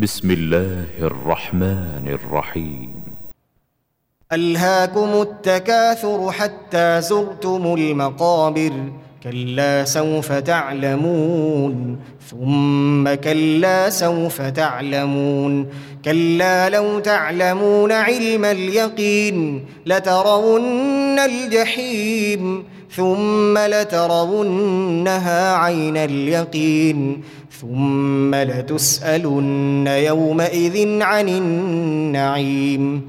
بسم الله الرحمن الرحيم ألهاكم التكاثر حتى زرتم المقابر. كلا سوف تعلمون ثم كلا سوف تعلمون. كلا لو تعلمون علم اليقين لترون الجحيم ثم لترونها عين اليقين. ثم لتسألن يومئذ عن النعيم.